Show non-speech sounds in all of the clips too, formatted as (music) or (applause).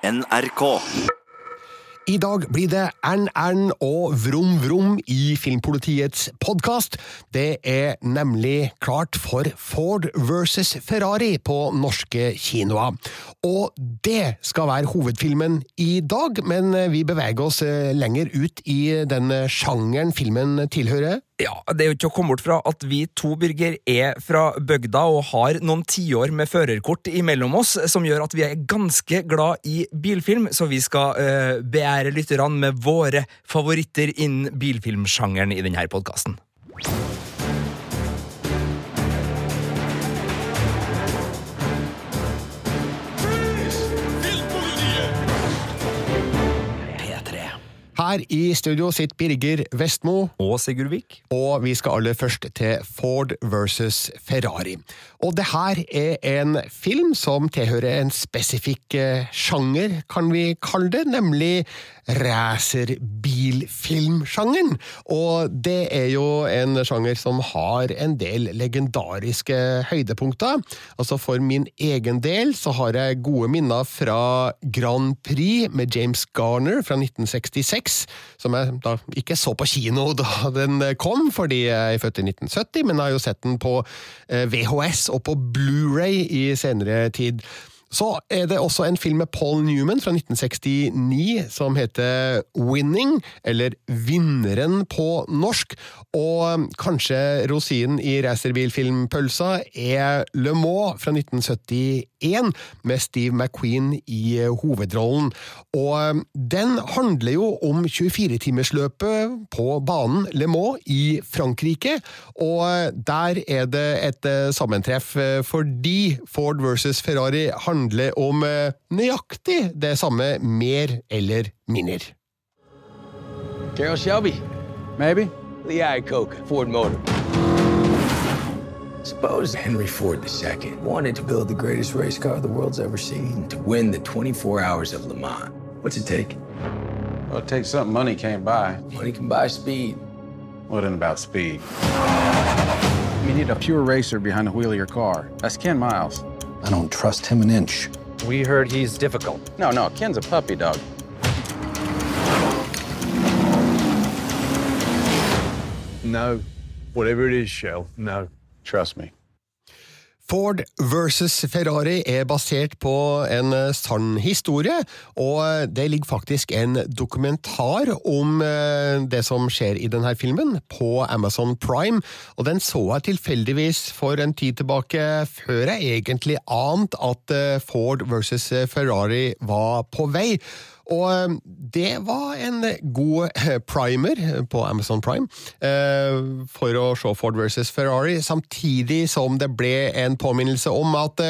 NRK. I dag blir det Ern-Ern og Vrom Vrom i Filmpolitiets podkast. Det er nemlig klart for Ford versus Ferrari på norske kinoer. Og det skal være hovedfilmen i dag, men vi beveger oss eh, lenger ut i den sjangeren filmen tilhører. Ja, Det er jo ikke å komme bort fra at vi to, Birger, er fra bygda og har noen tiår med førerkort imellom oss, som gjør at vi er ganske glad i bilfilm, så vi skal uh, beære lytterne med våre favoritter innen bilfilmsjangeren i denne podkasten. Her i studio sitter Birger Vestmo. Og Sigurd Vik. Og vi skal aller først til Ford versus Ferrari. Og det her er en film som tilhører en spesifikk eh, sjanger, kan vi kalle det, nemlig racerbilfilmsjangeren. Og det er jo en sjanger som har en del legendariske høydepunkter. Altså For min egen del så har jeg gode minner fra Grand Prix med James Garner fra 1966, som jeg da ikke så på kino da den kom, fordi jeg er født i 1970, men har jo sett den på eh, VHS og på Blu-ray i senere tid. Så er det også en film med Paul Newman fra 1969 som heter Winning, eller Vinneren på norsk. Og kanskje rosinen i racerbilfilmpølsa er Le Mans fra 1971, med Steve McQueen i hovedrollen. Og den handler jo om 24-timersløpet på banen Le Mans i Frankrike, og der er det et sammentreff fordi Ford versus Ferrari handler handler om eh, nøyaktig det samme, mer eller mindre. Carol Shelby. Maybe. Lee Iacocca, Ford Motor. Suppose Henry Ford II wanted to build the greatest race car the world's ever seen to win the 24 hours of Le Mans. What's it take? Well, it takes something money can't buy. Money can buy speed. What well, about speed? You need a pure racer behind the wheel of your car. That's Ken Miles. I don't trust him an inch. We heard he's difficult. No, no, Ken's a puppy dog. No. Whatever it is, Shell, no. Trust me. Ford versus Ferrari er basert på en eh, sann historie, og det ligger faktisk en dokumentar om eh, det som skjer i denne filmen, på Amazon Prime. Og den så jeg tilfeldigvis for en tid tilbake, før jeg egentlig ante at eh, Ford versus Ferrari var på vei. Og eh, det var en god eh, primer på Amazon Prime eh, for å se Ford versus Ferrari, samtidig som det ble en påminnelse om at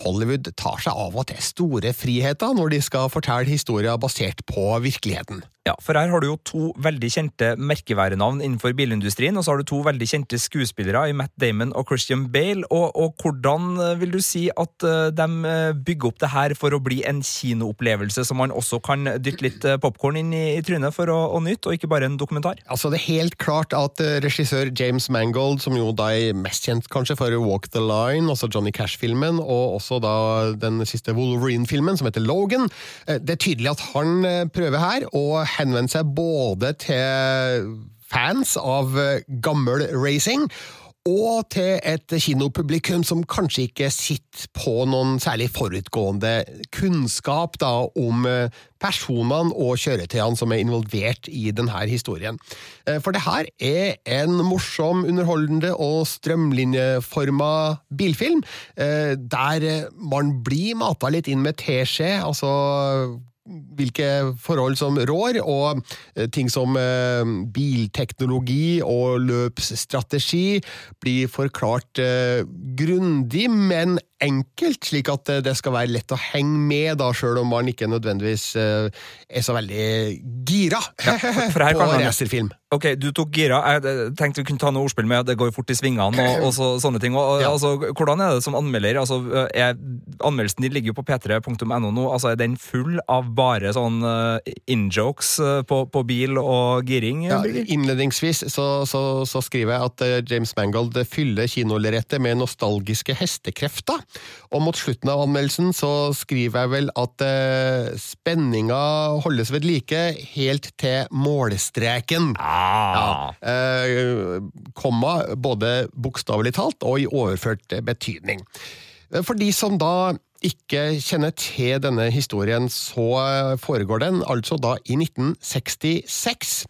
Hollywood tar seg av og til store friheter når de skal fortelle historier basert på virkeligheten. Ja, for her har du jo to veldig kjente merkeværenavn innenfor bilindustrien, og så har du to veldig kjente skuespillere i Matt Damon og Christian Bale. Og, og hvordan eh, vil du si at eh, de eh, bygger opp det her for å bli en kinoopplevelse som man også kan dytte litt popkorn inn i, i trynet for å, å, nyte, og ikke bare en dokumentar? Altså, det er helt klart at regissør James Mangold, som jo da er mest kjent kanskje for Walk the Line, altså Johnny Cash-filmen, og også da den siste Wolverine-filmen, som heter Logan, det er tydelig at han prøver her. og henvende seg både til fans av eh, gammel racing og til et kinopublikum som kanskje ikke sitter på noen særlig forutgående kunnskap da, om eh, personene og kjøretøyene som er involvert i denne historien. Eh, for det her er en morsom, underholdende og strømlinjeforma bilfilm, der man blir mata litt inn med teskje, altså hvilke forhold som rår, og eh, ting som eh, bilteknologi og løpsstrategi blir forklart eh, grundig, men enkelt, slik at det skal være lett å henge med, da, sjøl om man ikke nødvendigvis er så veldig gira (laughs) ja, på racerfilm. Ok, du tok gira. Jeg tenkte vi kunne ta noe ordspill med det går fort i svingene og, og så, sånne ting. Og, ja. altså, hvordan er det som anmelder? Altså, er, anmeldelsen din ligger jo på p3.no nå. Altså, er den full av bare sånn in-jokes på, på, bil og giring? Ja, innledningsvis så, så, så, skriver jeg at James Mangold fyller kinolerretet med nostalgiske hestekrefter. Og mot slutten av anmeldelsen så skriver jeg vel at eh, spenninga holdes ved like helt til målstreken. Ah. Eh, komma både bokstavelig talt og i overført betydning. For de som da ikke kjenner til denne historien, så foregår den altså da i 1966.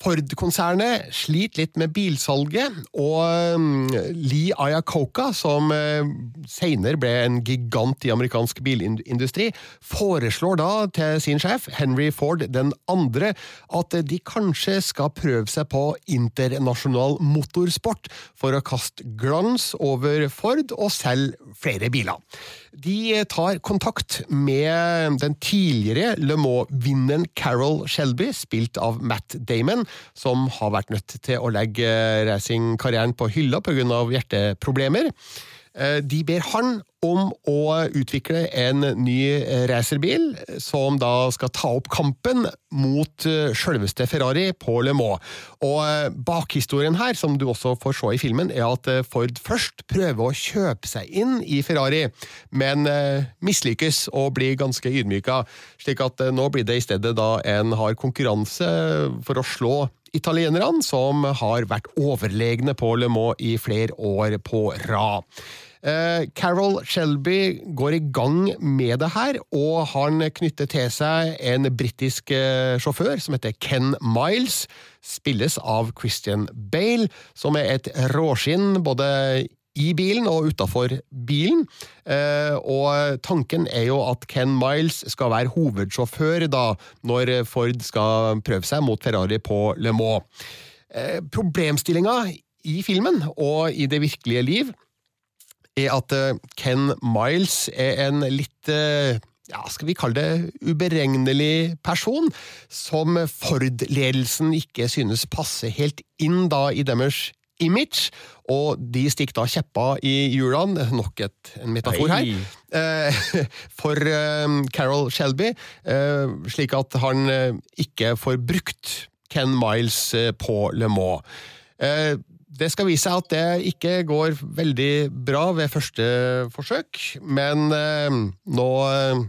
Ford-konsernet sliter litt med bilsalget, og um, Lee Iacocca, som uh, senere ble en gigant i amerikansk bilindustri, foreslår da til sin sjef, Henry Ford den andre, at de kanskje skal prøve seg på internasjonal motorsport for å kaste glans over Ford og selge flere biler. De tar kontakt med den tidligere Le Mans-vinneren Carol Shelby, spilt av Matt Damon, som har vært nødt til å legge racingkarrieren på hylla pga. hjerteproblemer. Eh, de ber han om å utvikle en ny racerbil, som da skal ta opp kampen mot eh, selveste Ferrari på Le Mans. Og eh, bakhistorien her, som du også får se i filmen, er at Ford først prøver å kjøpe seg inn i Ferrari, men mislykkes og blir ganske ydmyka, slik at nå blir det i stedet da en hard konkurranse for å slå italienerne, som har vært overlegne på Le Mans i flere år på rad. Eh, Carol Shelby går i gang med det her, og han knytter til seg en britisk eh, sjåfør som heter Ken Miles. Spilles av Christian Bale, som er et råskinn både i bilen og utafor bilen. Eh, og tanken er jo at Ken Miles skal være hovedsjåfør da, når Ford skal prøve seg mot Ferrari på Le Mans. Problemstillinga i filmen og i det virkelige liv er at eh, Ken Miles er en litt eh, ja, skal vi kalle det uberegnelig person, som Ford-ledelsen ikke synes passer helt inn da i deres image, og de stikker da kjeppa i hjulene, nok et, en metafor her, eh, (laughs) for Carol Shelby, slik at han ikke får brukt Ken Miles på Le Mans. Det skal vise seg at det ikke går veldig bra ved første forsøk, men eh, nå eh,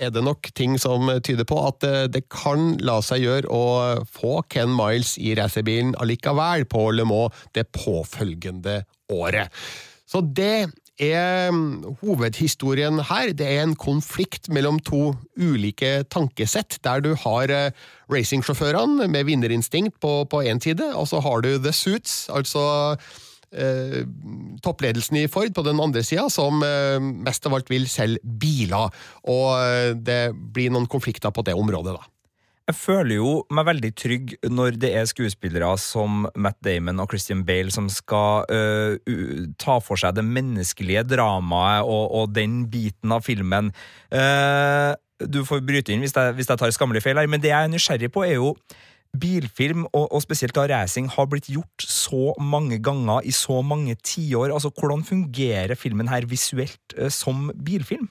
er det nok ting som tyder på at det kan la seg gjøre å få Ken Miles i racerbilen allikevel på Le Mans det påfølgende året. Så det er mm, hovedhistorien her. Det er en konflikt mellom to ulike tankesett, der du har eh, racingsjåførene med vinnerinstinkt på én side, og så har du the suits, altså eh, toppledelsen i Ford på den andre sida, som eh, mest av alt vil selge biler. Og eh, det blir noen konflikter på det området, da. Jeg føler jo meg veldig trygg når det er skuespillere som Matt Damon og Christian Bale som skal uh, ta for seg det menneskelige dramaet og, og den biten av filmen. Uh, du får bryte inn hvis jeg, hvis jeg tar skammelig feil her, men det jeg er nysgjerrig på, er jo bilfilm, og, og, spesielt da racing, har blitt gjort så mange ganger i så mange tiår. Altså, hvordan fungerer filmen her visuelt uh, som bilfilm?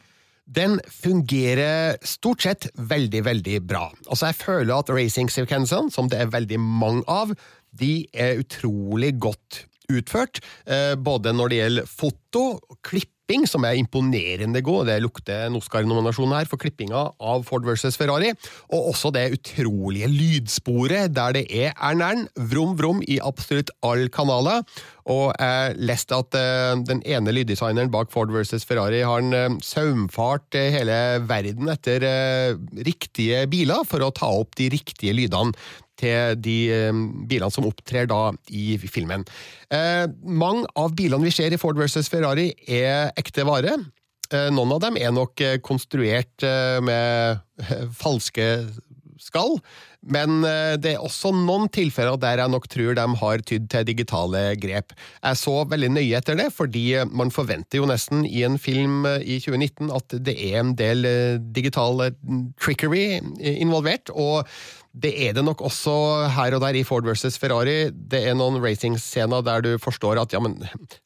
Den fungerer stort sett veldig, veldig bra. Altså, jeg føler at racing-sekvensene, som det er veldig mange av, de er utrolig godt utført. Eh, både når det gjelder foto, klipp klipping som er imponerende god. Det lukter en Oscar-nominasjon her for klippinga av Ford versus Ferrari. Og også det utrolige lydsporet der det er ernern, vrom vrom i absolutt alle kanaler. Og jeg leste at uh, den ene lyddesigneren bak Ford versus Ferrari har en uh, saumfart uh, hele verden etter riktige biler for å ta opp de riktige lydene til de eh, bilene som opptrer da i filmen. Eh, mange av bilene vi ser i Ford versus Ferrari, er ekte vare. Eh, noen av dem er nok konstruert med falske skall, men det er også noen tilfeller der jeg nok tror de har tydd til digitale grep. Jeg så veldig nøye etter det, fordi man forventer jo nesten i en film i 2019 at det er en del digital trickery involvert. og det er det nok også her og der i Ford versus Ferrari. Det er noen racingscener der du forstår at ja, men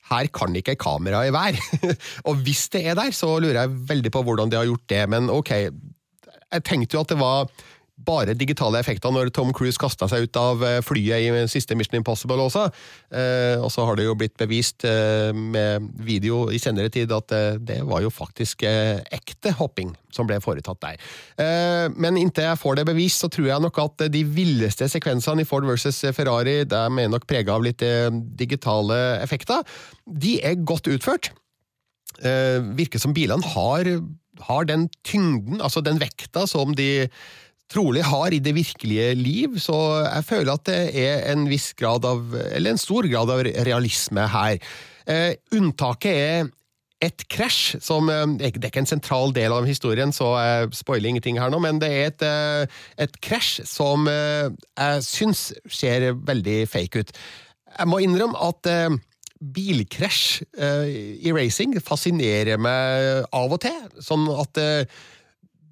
her kan ikke kameraet være. (laughs) og hvis det er der, så lurer jeg veldig på hvordan de har gjort det. Men ok, jeg tenkte jo at det var bare digitale effekter når Tom Cruise kasta seg ut av eh, flyet i siste Mission Impossible også. Eh, og så har det jo blitt bevist eh, med video i senere tid at det var jo faktisk ekte hopping som ble foretatt der. Men inntil jeg får det bevist, så tror jeg nok at de villeste sekvensene i Ford versus Ferrari de er nok prega av litt digitale effekter. De er godt utført. Virker som bilene har, har den tyngden, altså den vekta, som de trolig har i det virkelige liv, så jeg føler at det er en viss grad av, eller en stor grad av realisme her. Eh, unntaket er et krasj, som eh, Det er ikke en sentral del av historien, så jeg spoiler ingenting her nå, men det er et, eh, et krasj som eh, jeg syns ser veldig fake ut. Jeg må innrømme at bilkrasj i racing fascinerer meg av og til. Sånn at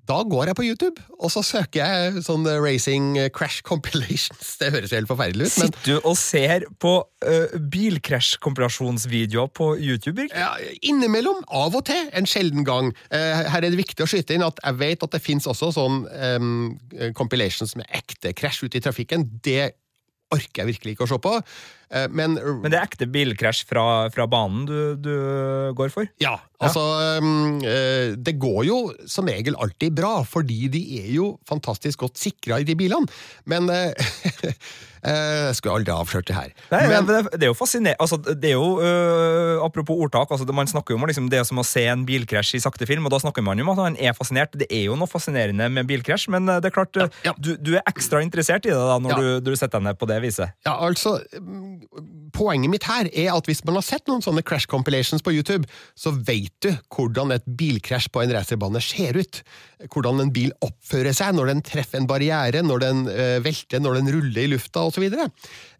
da går jeg på YouTube, og så søker jeg sånn racing crash compilations. (laughs) Det høres helt forferdelig ut, men Sitter du og ser på uh, bilkrasjkompilasjonsvideoer på YouTube? Birk? ja, innimellom, av og til, en sjelden gang. Uh, her er det viktig å skyte inn at jeg vet at det fins også sånn um, compilations med ekte krasj ute i trafikken. Det orker jeg virkelig ikke å se på. Eh, men Men det er ekte bilkrasj fra, fra banen du, du går for? Ja, altså um, eh, Det går jo som regel alltid bra, fordi de er jo fantastisk godt sikra i de bilene. Men eh, eh, (laughs) Jeg skulle aldri avslørt det her. Nei, Men, det, det er jo fascinerende. Altså, det er jo, øh, apropos ordtak, altså, det- man snakker jo om liksom, det som å se en bilkrasj i sakte film, og da snakker man jo om at man er fascinert. Det er jo noe fascinerende med bilkrasj, men øh, det er klart, Ja, ja. Du, du er ekstra interessert i det da, når Ja. du, du setter deg ned på det viset. ja, altså Poenget mitt her er at hvis man har sett noen sånne crash compilations på YouTube, så vet du hvordan et bilkrasj på en racerbane ser ut. Hvordan en bil oppfører seg når den treffer en barriere, når den øh, velter, når den ruller i lufta osv.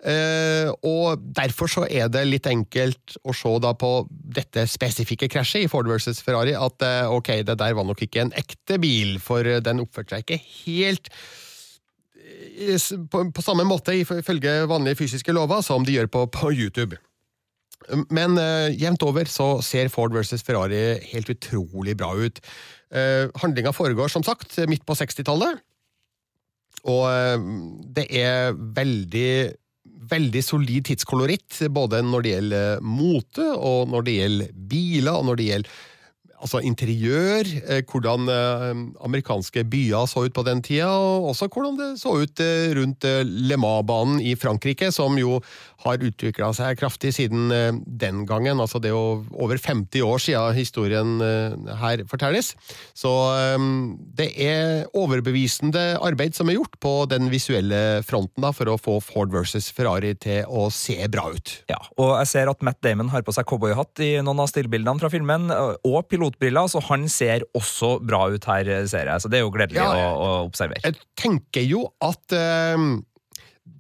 Uh, og derfor så er det litt enkelt å se da på dette spesifikke krasjet i Ford versus Ferrari at eh, ok, det der var nok ikke en ekte bil, for eh, den oppførte seg ikke helt på, på samme måte ifølge vanlige fysiske lover som de gjør på, på YouTube. Men uh, jevnt over så ser Ford versus Ferrari helt utrolig bra ut. Uh, Handlinga foregår som sagt midt på 60-tallet, og eh, det er veldig Veldig solid tidskoloritt, både når det gjelder mote, og når det gjelder biler, og når det gjelder altså interiør, eh, hvordan eh, amerikanske byer så ut på den tida, og også hvordan det så ut eh, rundt Le Mans-banen i Frankrike, som jo har utvikla seg kraftig siden den gangen. Altså det er jo over 50 år siden historien her fortelles. Så det er overbevisende arbeid som er gjort på den visuelle fronten da, for å få Ford versus Ferrari til å se bra ut. Ja, og jeg ser at Matt Damon har på seg cowboyhatt i noen av stillbildene fra filmen, og pilotbriller, så han ser også bra ut her, ser jeg. Så det er jo gledelig Ja, å, å observere. Jeg tenker jo at eh,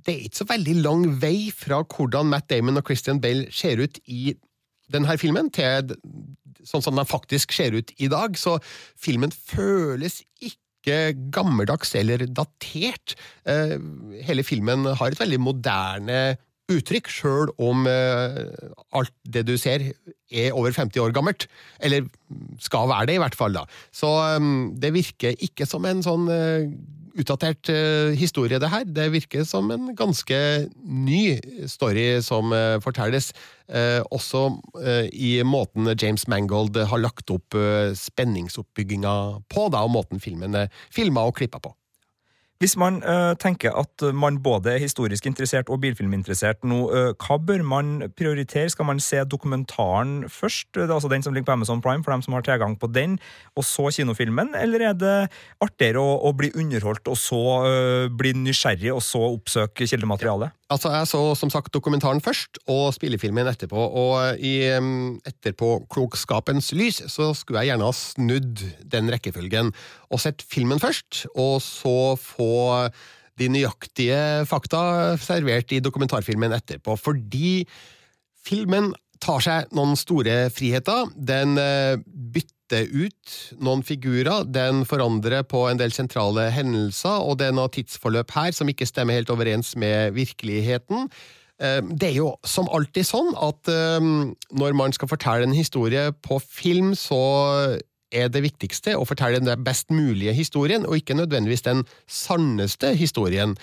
det er ikke så veldig lang vei fra hvordan Matt Damon og Christian Bale ser ut i denne filmen, til sånn som den faktisk ser ut i dag. Så filmen føles ikke gammeldags eller datert. Eh, hele filmen har et veldig moderne uttrykk, sjøl om eh, alt det du ser er over 50 år gammelt. Eller skal være det, i hvert fall. da. Så um, det virker ikke som en sånn uh, utdatert uh, historie, det her. Det virker som en ganske ny story som uh, fortelles. Eh, også eh, i måten James Mangold har lagt opp eh, spenningsoppbygginga på, da, og måten filmen er filma og klippa på. Hvis man uh, tenker at man både er historisk interessert og bilfilminteressert nå, uh, hva bør man prioritere? Skal man se dokumentaren først, det er altså den som ligger på Amazon Prime, for dem som har tilgang på den, og så kinofilmen, eller er det artigere å, å bli underholdt og så uh, bli nysgjerrig og så oppsøke kildematerialet? Altså, Jeg så som sagt dokumentaren først, og spillefilmen etterpå. Og i um, etterpåklokskapens lys så skulle jeg gjerne ha snudd den rekkefølgen og sett filmen først, og så få de nøyaktige fakta servert i dokumentarfilmen etterpå. Fordi filmen tar seg noen store friheter. Den eh, bytter ut noen figurer, den forandrer på en del sentrale hendelser, og det er noe tidsforløp her som ikke stemmer helt overens med virkeligheten. Eh, Det er jo som alltid sånn at eh, når man skal fortelle en historie på film, så er det viktigste, å fortelle den best mulige historien, og ikke nødvendigvis den sanneste historien.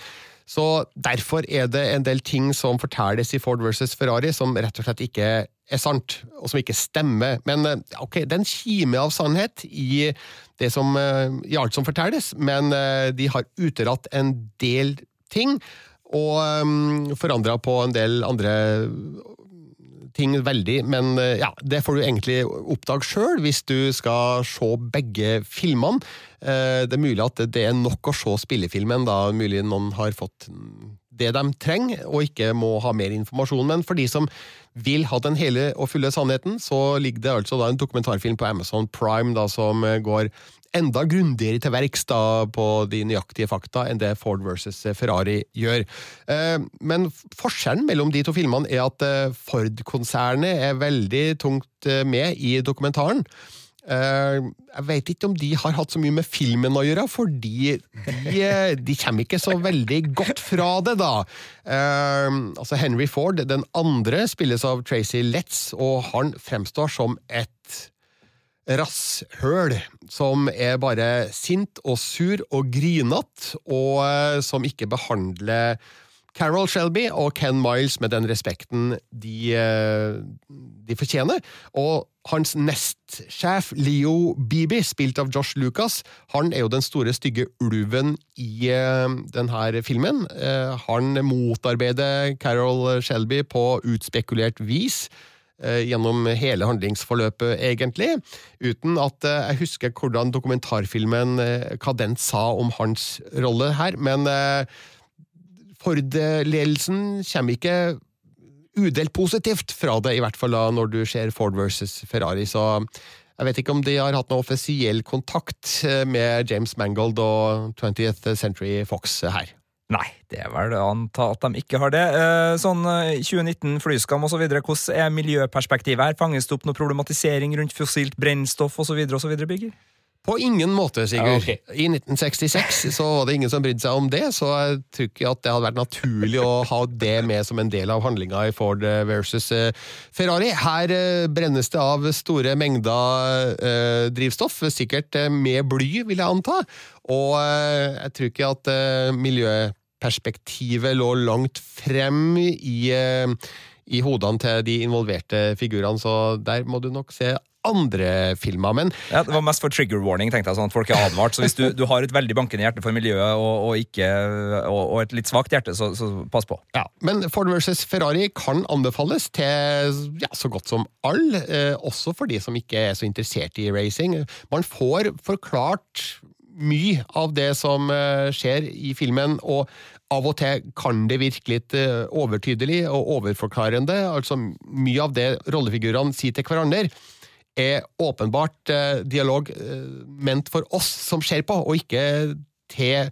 Så Derfor er det en del ting som fortelles i Ford versus Ferrari som rett og slett ikke er sant, og som ikke stemmer. Men eh, ok, det er en kime av sannhet i, som, eh, i alt som fortelles, men eh, de har utelatt en del ting, og um, forandra på en del andre ting veldig, men ja, det får du egentlig oppdage sjøl hvis du skal se begge filmene. Det er mulig at det er nok å se spillefilmen, da mulig noen har fått det de trenger, og ikke må ha mer informasjon. Men for de som vil ha den hele og fulle sannheten, så ligger det altså da en dokumentarfilm på Amazon Prime da, som går enda grundigere til verks på de nøyaktige fakta enn det Ford versus Ferrari gjør. Eh, men forskjellen mellom de to filmene er at eh, Ford-konsernet er veldig tungt eh, med i dokumentaren. Eh, jeg vet ikke om de har hatt så mye med filmen å gjøre, fordi de, eh, de kommer ikke så veldig godt fra det, da. Altså Henry Ford, den andre, spilles av Tracy Letts, og han fremstår som et rasshøl som er bare sint og sur og grinete, og uh, som ikke behandler Carol Shelby og Ken Miles med den respekten de, de fortjener. Og hans nestsjef, Leo Beebe, spilt av Josh Lucas, han er jo den store, stygge ulven i uh, denne filmen. Han motarbeider Carol Shelby på utspekulert vis. Uh, gjennom hele handlingsforløpet, egentlig. Uten at jeg husker hvordan dokumentarfilmen hva den sa om hans rolle her. Men Ford-ledelsen kommer ikke udelt positivt fra det, i hvert fall da når du ser Ford versus Ferrari. Så jeg vet ikke om de har hatt noe offisiell kontakt eh, med James Mangold og 20th Century Fox her. Nei, det er vel å anta at de ikke har det. Eh, sånn 2019, eh, flyskam osv., hvordan er miljøperspektivet her? Fanges det opp noe problematisering rundt fossilt brennstoff osv., Bygger? På ingen måte, Sigurd. Ja, okay. I 1966 så var det ingen som brydde seg om det, så jeg tror ikke at det hadde vært naturlig å ha det med som en del av handlinga i Ford versus eh, Ferrari. Her eh, brennes det av store mengder eh, drivstoff, sikkert med bly, vil jeg anta. Og jeg tror ikke at miljøperspektivet lå langt frem i i hodene til de involverte figurene, så der må du nok se andre filmer. Men ja, Det var mest for trigger warning, tenkte jeg, sånn at folk er advart. Så hvis du, du har et veldig bankende hjerte for miljøet og, og, ikke, og, og et litt svakt hjerte, så, så, pass på. Ja, Men Ford versus Ferrari kan anbefales til ja, så godt som alle, eh, også for de som ikke er så interessert i racing. Man får forklart mye av det som eh, skjer i filmen, og av og til kan det virke litt eh, overtydelig og overforklarende. Altså Mye av det rollefigurene sier til hverandre, er åpenbart eh, dialog eh, ment for oss som ser på, og ikke til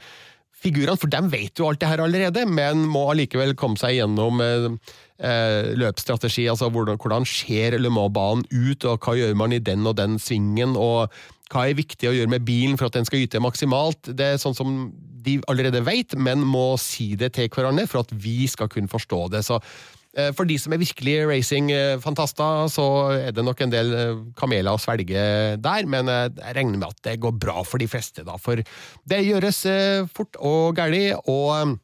figurene, for de vet jo alt det her allerede, men må allikevel komme seg gjennom eh, eh løpsstrategi, altså hvordan, hvordan ser Le Mans-banen ut, og hva gjør man i den og den svingen, og hva er viktig å gjøre med bilen for at den skal yte maksimalt. Det er sånn som de allerede vet, men må si det til hverandre for at vi skal kunne forstå det. Så for de som er virkelig racing-fantaster, så er det nok en del eh, kameler å svelge der, men eh, jeg regner med at det går bra for de fleste, da. For det gjøres fort og gæli, og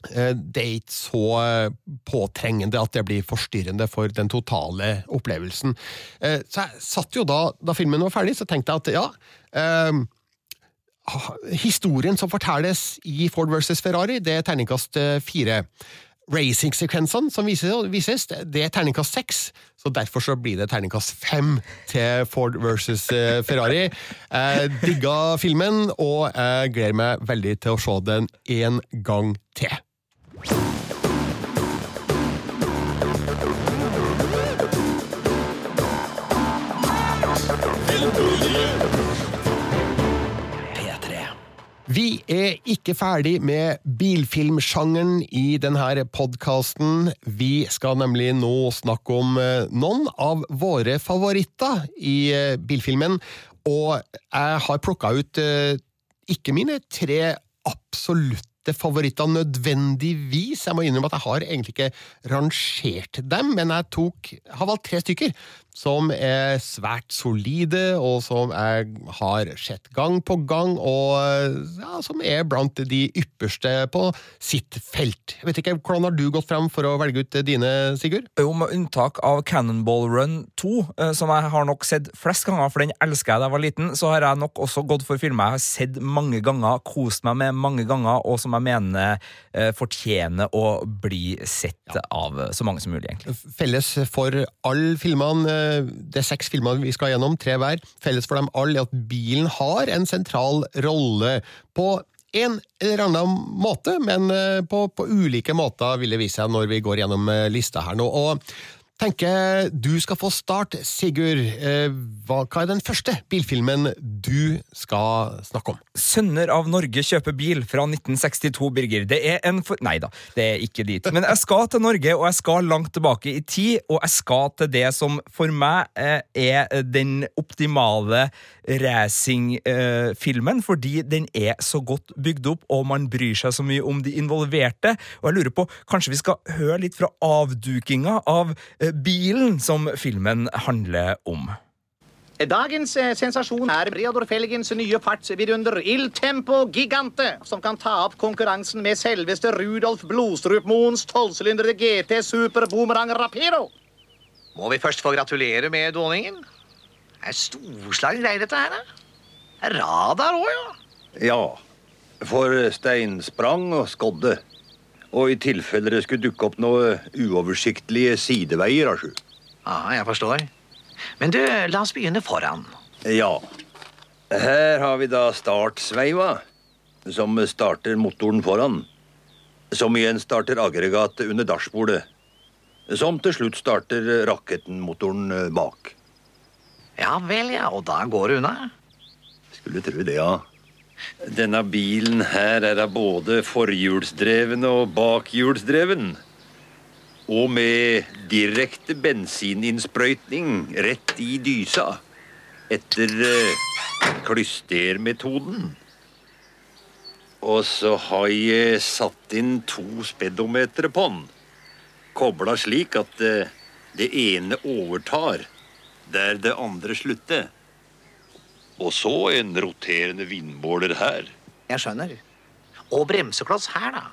det er ikke så påtrengende at det blir forstyrrende for den totale opplevelsen. Så jeg satt jo da, da filmen var ferdig, så tenkte jeg at ja Historien som fortelles i Ford versus Ferrari, det er terningkast fire racing-sekvensene som vises, det er terningkast seks. Så derfor så blir det terningkast fem til Ford versus eh, Ferrari. Jeg digga filmen, og jeg gleder meg veldig til å se den en gang til. Vi er ikke ferdig med bilfilmsjangeren i denne podkasten. Vi skal nemlig nå snakke om eh, noen av våre favoritter i eh, bilfilmen. Og jeg har plukka ut eh, ikke mine tre absolutte favoritter nødvendigvis. Jeg må innrømme at jeg har egentlig ikke rangert dem, men jeg tok, har valgt tre stykker. Som er svært solide, og som jeg har sett gang på gang, og ja, som er blant de ypperste på sitt felt. Jeg vet ikke, Hvordan har du gått frem for å velge ut dine, Sigurd? Jo, med unntak av Cannonball Run 2, eh, som jeg har nok sett flest ganger, for den elsker jeg da jeg var liten, så har jeg nok også gått for filmer jeg har sett mange ganger, kost meg med mange ganger, og som jeg mener eh, fortjener å bli sett av så mange som mulig, egentlig. Felles for alle filmene, det er seks filmer vi skal gjennom, tre hver, felles for dem alle er at bilen har en sentral rolle på en eller annen måte, men eh, på, på ulike måter vil det vise seg når vi går gjennom eh, lista her nå. Og tenker du skal få start, Sigurd. Eh, hva, hva er den første bilfilmen du skal snakke om? 'Sønner av Norge kjøper bil' fra 1962, Birger. Det er en for... Nei da, det er ikke dit. Men jeg skal til Norge, og jeg skal langt tilbake i tid, og jeg skal til det som for meg eh, er den optimale racingfilmen, fordi den er så godt bygd opp, og man bryr seg så mye om de involverte. Og jeg lurer på, kanskje vi skal høre litt fra avdukinga av eh, bilen som filmen handler om. Dagens eh, sensasjon er Reodor Felgens nye fartsvidunder Il Tempo Gigante, som kan ta opp konkurransen med selveste Rudolf Blodstrupmoens tolvsylindrede GT Super Boomerang Rapido. Må vi først få gratulere med dåningen? Det er storslagne greier, dette her. da. Det er radar òg, ja. Ja, for stein sprang og skodde. Og i tilfelle det skulle dukke opp noe uoversiktlige sideveier, asju. Ja, jeg forstår. Men du, la oss begynne foran. Ja. Her har vi da startsveiva, som starter motoren foran. Som igjen starter aggregatet under dashbordet. Som til slutt starter rakettenmotoren eh, bak. Ja vel, ja. Og da går det unna. Skulle tro det, ja. Denne bilen her er da både forhjulsdreven og bakhjulsdreven. Og med direkte bensininnsprøytning rett i dysa. Etter eh, klystermetoden. Og så har jeg satt inn to speedometere på den. Kobla slik at eh, det ene overtar der det andre slutter. Og så en roterende vindmåler her. Jeg skjønner. Og bremsekloss her, da.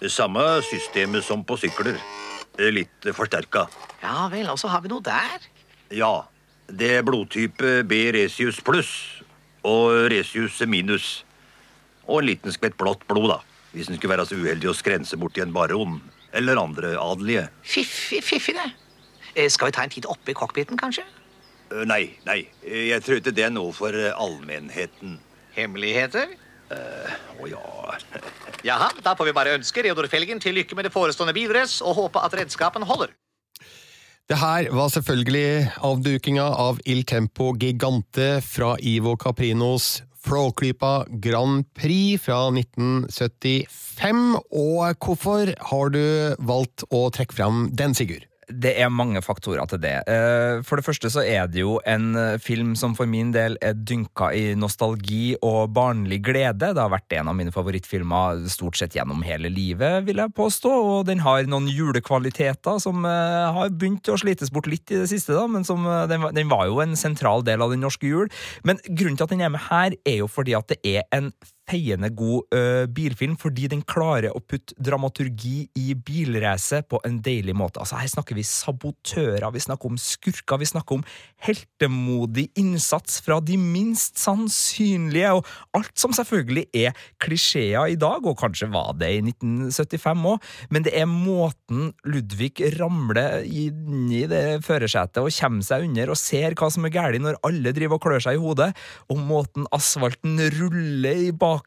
Det samme systemet som på sykler. Litt forsterka. Ja vel, og så har vi noe der. Ja. Det er blodtype B resius pluss og resius minus. Og en liten skvett blått blod, da. Hvis en skulle være så uheldig å skrense borti en baron eller andre adelige. Fiffig, fiffig, det. Eh, Skal vi ta en titt oppe i cockpiten, kanskje? Eh, Nei, nei. Eh, Jeg tror ikke det er noe for eh, allmennheten. Hemmeligheter? Å ja (laughs) Jaha, da får vi bare ønske Reodor Felgen til lykke med det forestående bilrace og håpe at redskapen holder. Det her var selvfølgelig avdukinga av Il Tempo Gigante fra Ivo Caprinos Flåklypa Grand Prix fra 1975. Og hvorfor har du valgt å trekke fram den, Sigurd? Det er mange faktorer til det. Eh, For det første så er det jo en eh, film som for min del er dynka i nostalgi og barnlig glede. Det har vært en av mine favorittfilmer stort sett gjennom hele livet, vil jeg påstå. Og den har noen julekvaliteter som eh, har begynt å slites bort litt i det siste, da, men som, den, var- den var jo en sentral del av den norske jul. Men grunnen til at den er med her, er jo fordi at det er en feiende god uh, bilfilm, fordi den klarer å putte dramaturgi i bilracet på en deilig måte. Altså Her snakker vi sabotører, vi snakker om skurker, vi snakker om heltemodig innsats fra de minst sannsynlige, og alt som selvfølgelig er klisjeer i dag, og kanskje var det i 1975 òg, men det er måten Ludvig ramler inn i det førersetet og kommer seg under og ser hva som er galt når alle driver og klør seg i hodet, og måten asfalten ruller i bakgrunnen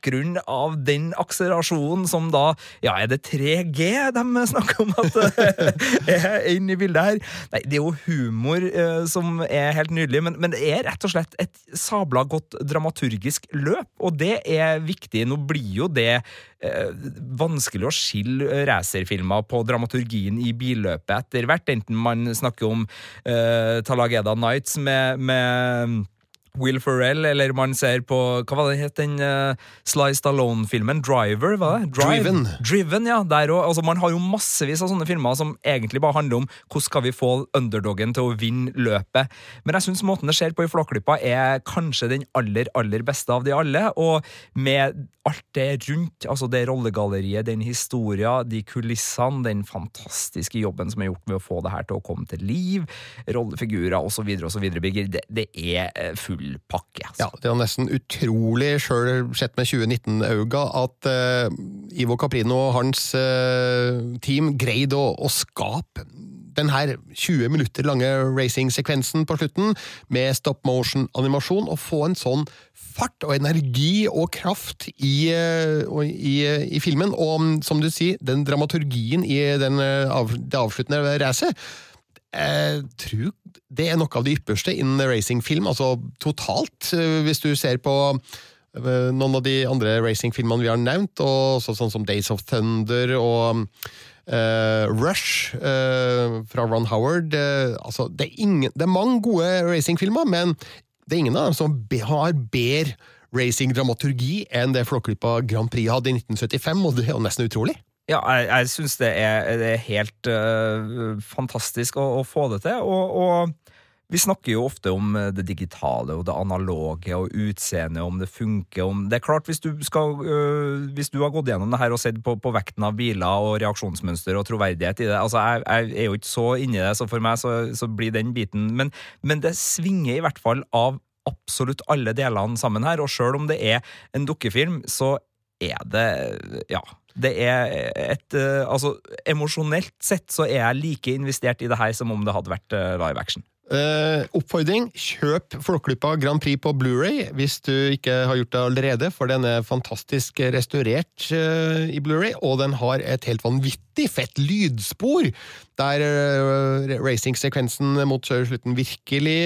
av den akselerasjonen som da Ja, er det 3G de snakker om at (laughs) er inne i bildet her? Nei, det er jo humor eh, som er helt nydelig, men, men det er rett og slett et sabla godt dramaturgisk løp, og det er viktig. Nå blir jo det eh, vanskelig å skille racerfilmer på dramaturgien i billøpet etter hvert, enten man snakker om eh, Talageda Nights med, med Will Ferrell, eller man ser på Hva var det het den uh, Sly Stallone-filmen? Driver, var det? Drive. Driven. Driven, ja. Der også. Altså, man har jo massevis av sånne filmer som egentlig bare handler om hvordan skal vi få underdogen til å vinne løpet. Men jeg syns måten det skjer på i Flåklypa, er kanskje den aller, aller beste av de alle. Og med alt det rundt, altså det rollegalleriet, den historia, de kulissene, den fantastiske jobben som er gjort med å få det her til å komme til liv, rollefigurer osv., osv., Birger, det, det er eh, full pakke. Altså. Ja, Det er nesten utrolig, sjøl sett med 2019-auga, at uh, Ivo Caprino og hans uh, team greide å, å skape den her 20 minutter lange racing-sekvensen på slutten, med stop motion-animasjon, og få en sånn fart og energi og kraft i, i, i, filmen. Og som du sier, den dramaturgien i den, det avsluttende racet jeg tror det er noe av det ypperste innen racingfilm, altså totalt. Hvis du ser på eh, noen av de andre racingfilmene vi har nevnt, og sånn som Days of Thunder og uh, Rush uh, fra Ron Howard uh, altså, det, er ingen, det er mange gode racingfilmer, men det er ingen av dem som har bedre racingdramaturgi enn det Flåklypa Grand Prix hadde i 1975, og det er jo nesten utrolig. Ja, jeg, jeg syns det, det, er helt uh, fantastisk å, å, få det til. Og, og, vi snakker jo ofte om det digitale og det analoge og utseendet, om det funker om Det er klart, hvis du, skal, uh, hvis du har gått gjennom det her og sett på, på, vekten av biler og reaksjonsmønster og troverdighet i det altså Jeg, jeg er jo ikke så inni det, så for meg så, så blir den biten men, men det svinger i hvert fall av absolutt alle delene sammen her, og sjøl om det er en dukkefilm, så er det Ja det er et uh, Altså, emosjonelt sett så er jeg like investert i det her som om det hadde vært uh, live action. Uh, oppfordring kjøp Flåklypa Grand Prix på Blu-ray hvis du ikke har gjort det allerede, for den er fantastisk restaurert uh, i Blu-ray, og den har et helt vanvittig fett lydspor, der uh, racingsekvensen mot slutten virkelig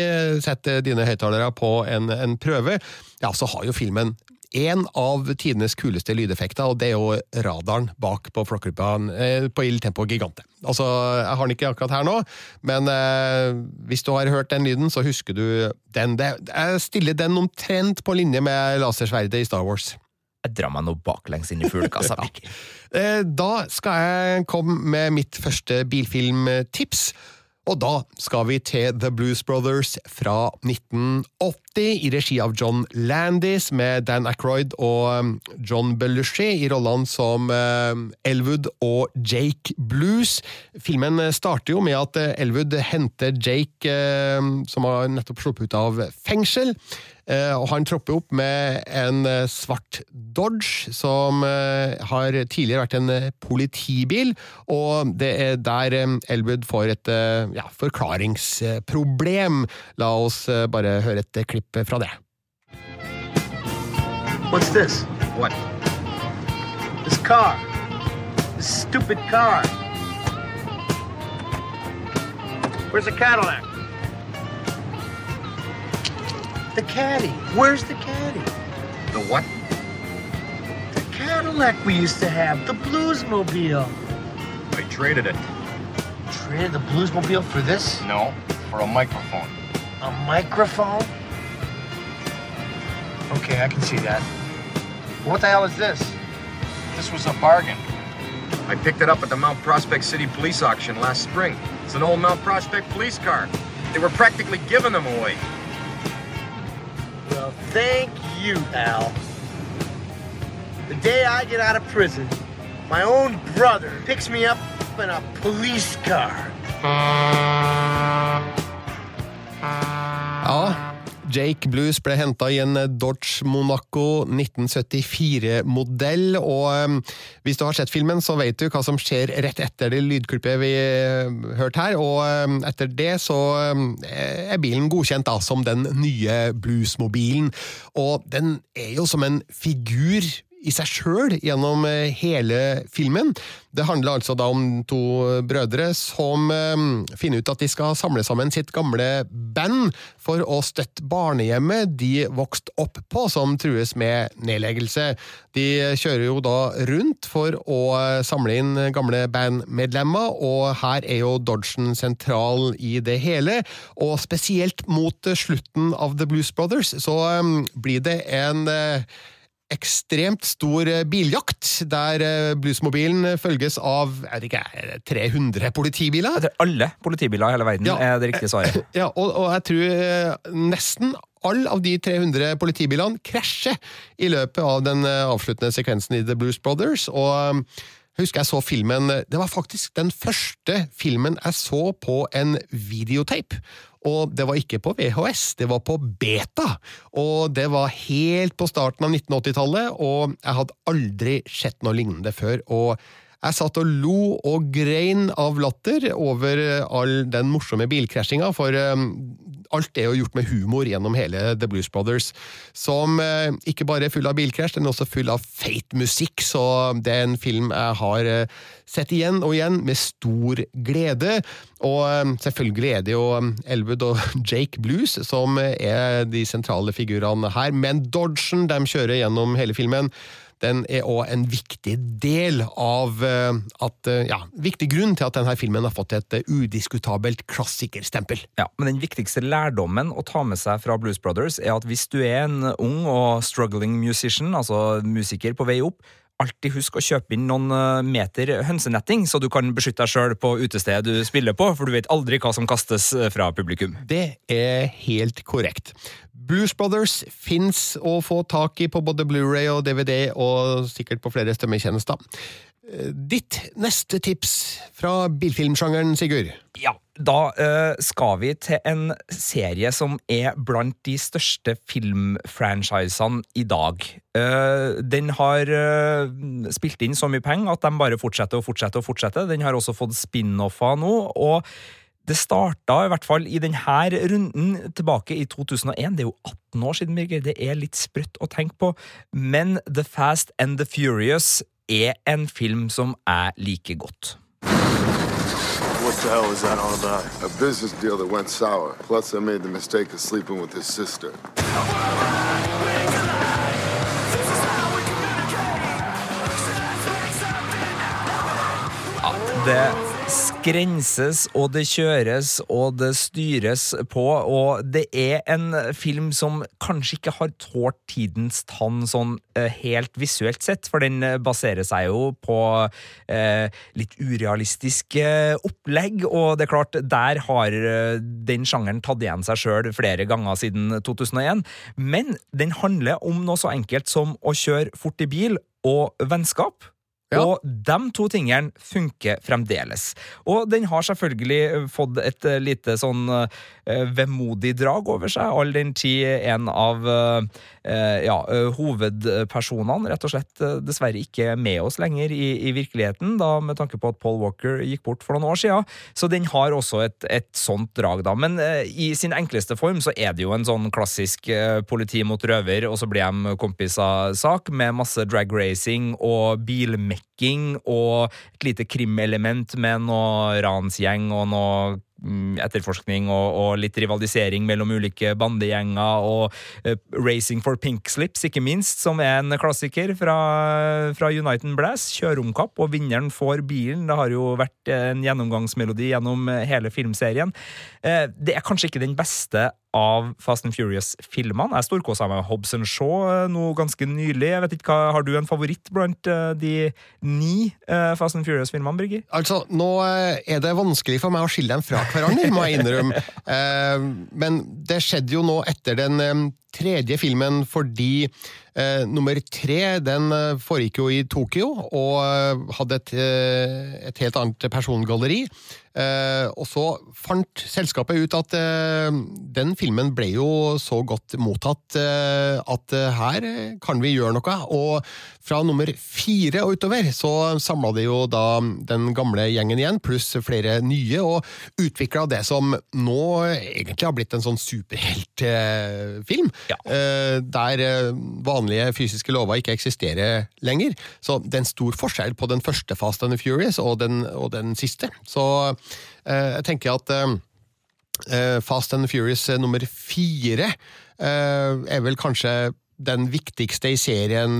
setter dine høyttalere på en, en prøve. Ja, så har jo filmen en av tidenes kuleste lydeffekter, og det er jo radaren bak på Flåklypa eh, på Il Tempo Gigante. Altså, Jeg har den ikke akkurat her nå, men eh, hvis du har hørt den lyden, så husker du den. Det, jeg stiller den omtrent på linje med lasersverdet i Star Wars. Jeg drar meg nå baklengs inn i fuglekassa. (laughs) ja. Eh, da skal jeg komme med mitt første bilfilmtips. Og da skal vi til The Blues Brothers fra 1980, i regi av John Landis, med Dan Ackroyd og um, John Belushi i rollene som um, Elwood og Jake Blues. Filmen starter jo med at uh, Elwood henter Jake, um, som har nettopp sluppet ut av fengsel. Uh, og han tropper opp med en uh, svart Dodge, som har tidligere vært en politibil, og det er der Elwood får et ja, forklaringsproblem. La oss bare høre et klipp fra det. What's this? What? This car. This stupid car. Where's the Cadillac? The caddy. Where's the caddy? The what? The Cadillac we used to have. The Bluesmobile. I traded it. Traded the Bluesmobile for this? No, for a microphone. A microphone? Okay, I can see that. What the hell is this? This was a bargain. I picked it up at the Mount Prospect City Police auction last spring. It's an old Mount Prospect police car. They were practically giving them away. Well, thank you, Al. The day I get out of prison, my own brother picks me up in a police car. Ja, Jake Blues ble henta i en Dodge Monaco 1974-modell, og um, hvis du har sett filmen, så vet du hva som skjer rett etter det lydklippet vi uh, hørte her, og um, etter det så um, er bilen godkjent da som den nye bluesmobilen, og den er jo som en figur i seg sjøl gjennom eh, hele filmen. Det handler altså da om to brødre som eh, finner ut at de skal samle sammen sitt gamle band for å støtte barnehjemmet de vokste opp på, som trues med nedleggelse. De kjører jo da rundt for å eh, samle inn gamle bandmedlemmer, og her er jo Dodgen sentral i det hele. Og spesielt mot slutten av The Blues Brothers så blir det en ekstremt stor biljakt, der bluesmobilen følges av jeg vet ikke, 300 politibiler. Jeg tror alle politibiler i hele verden Ja. er det riktige svaret. (laughs) Ja, og, og jeg tror eh, nesten alle av de 300 politibilene krasjer i løpet av den eh, avsluttende sekvensen i The Blues Brothers. og eh, husker jeg så filmen Det var faktisk den første filmen jeg så på en videotape. Og det var ikke på VHS, det var på beta. Og det var helt på starten av 1980-tallet, og jeg hadde aldri sett noe lignende før. og jeg satt og lo og grein av latter over all den morsomme bilkrasjinga, for um, alt er jo gjort med humor gjennom hele The Blues Brothers, som uh, ikke bare er full av bilkrasj, den er også full av feit musikk, så det er en film jeg har sett igjen og igjen med stor glede. Og selvfølgelig er det jo Elwood og (laughs) Jake Blues som er de sentrale figurene her, men Dodgen de kjører gjennom hele filmen den er òg en viktig del av eh, at eh, Ja, viktig grunn til at denne filmen har fått et eh, udiskutabelt klassikerstempel. Ja, men den viktigste lærdommen å ta med seg fra Blues Brothers er at hvis du er en ung og struggling musician, altså musiker på vei opp, alltid husk å kjøpe inn noen meter hønsenetting, så du kan beskytte deg sjøl på utestedet du spiller på, for du vet aldri hva som kastes fra publikum. Det er helt korrekt. Blues Brothers fins å få tak i på både Blu-ray og DVD, og sikkert på flere strømmetjenester. Eh, Ditt neste tips fra bilfilmsjangeren, Sigurd? Ja, da uh, skal vi til en serie som er blant de største filmfranchisene i dag. Uh, den har uh, spilt inn så mye penger at de bare fortsetter og fortsetter og fortsetter. Den har også fått spin-offer nå. og det starta i hvert fall i denne runden tilbake i 2001. Det er jo 18 år siden, Birger. Det er litt sprøtt å tenke på. Men The Fast and the Furious er en film som jeg liker godt. What the hell is that all about? A business deal that went sour. Plus, I made the mistake of sleeping with his sister. Det skrenses, og det kjøres, og det styres på, og det er en film som kanskje ikke har tålt tidens tann sånn eh, helt visuelt sett, for den eh, baserer seg jo på eh, litt urealistisk eh, opplegg, og det er klart, der har den sjangeren tatt igjen seg sjøl flere ganger siden 2001, men den handler om noe så enkelt som å kjøre fort i bil og vennskap. Og de to tingene funker fremdeles. Og den har selvfølgelig fått et eh, lite sånn uh, vemodig drag over seg, all den tid en av uh, ja, eh, hovedpersonene rett og slett eh, dessverre ikke er med oss lenger i, i virkeligheten, da med tanke på at Paul Walker gikk bort for noen år siden. Så den har også et, et sånt drag, da. Men uh, i sin enkleste form så er det jo en sånn klassisk eh, politi mot røver, og så blir de kompiser-sak, med masse drag racing og bilmekking og et lite krimelement med noe ransgjeng og noe mm, etterforskning og, og litt rivalisering mellom ulike bandegjenger, og uh, Racing for Pink Slips, ikke minst, som er en klassiker fra, fra United om kapp, og vinneren får bilen. Det har jo vært en gjennomgangsmelodi gjennom hele filmserien. Uh, det er kanskje ikke den beste av Fast and Furious-filmene. Jeg storkosa meg med Hobson Shaw eh, nå ganske nylig. Jeg vet ikke hva, Har du en favoritt blant eh, de ni eh, Fast and Furious-filmene, Birger? Altså, nå er det vanskelig for meg å skille dem fra hverandre, må jeg innrømme. (laughs) Men det skjedde jo nå etter den eh, tredje filmen fordi eh, nummer tre den eh, foregikk jo i Tokyo og eh, hadde et, et helt annet persongalleri. Eh, og så fant selskapet ut at eh, den filmen ble jo så godt mottatt at her kan vi gjøre noe. Og fra nummer fire og utover så samla de jo da den gamle gjengen igjen, pluss flere nye, og utvikla det som nå egentlig har blitt en sånn superheltfilm. eh, der eh, vanlige fysiske lover ikke eksisterer lenger. Så det er en stor forskjell på den første Fast and the Furious og den, og den siste. Så eh, jeg tenker at Fast and the Furious nummer fire eh, er vel kanskje den viktigste i serien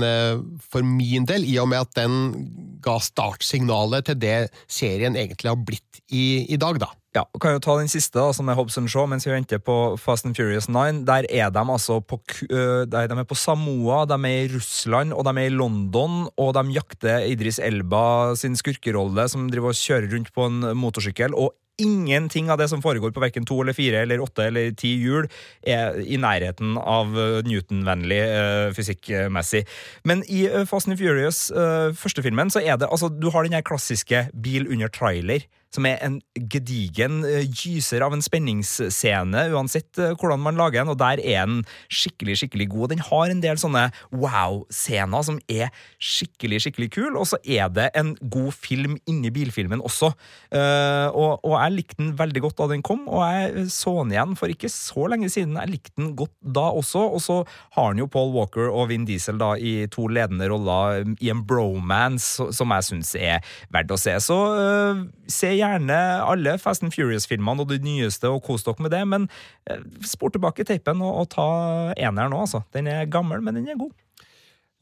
for min del, i og med at den ga startsignalet til det serien egentlig har blitt i, i dag, da. Ja, og kan jo ta den siste, da, som er Hobson Shaw, mens vi venter på Fast and Furious 9. Der er de altså på, de er på Samoa, de er i Russland og de er i London, og de jakter Idris Elba sin skurkerolle, som driver og kjører rundt på en motorsykkel. og Ingenting av det som foregår på verken to eller fire eller åtte eller ti hjul, er i nærheten av Newton-vennlig øh, fysikkmessig. Men i Fast and Furious, første filmen, så er det altså Du har den her klassiske bil under trailer som er en gedigen eh, gyser av en spenningsscene, uansett eh, hvordan man lager den, og der er den skikkelig, skikkelig god. Den har en del sånne wow-scener som er skikkelig, skikkelig kul, og så er det en god film inni bilfilmen også. Eh, og, og jeg likte den veldig godt da den kom, og jeg så den igjen for ikke så lenge siden. Jeg likte den godt da også, og så har den jo Paul Walker og Vin Diesel da i to ledende roller i en bromance som jeg syns er verdt å se. Så uh, se gjerne alle Fast and Furious-filmene og de nyeste, og kos dere med det, men øh, spor tilbake teipen og, og ta eneren nå, altså. Den er gammel, men den er god.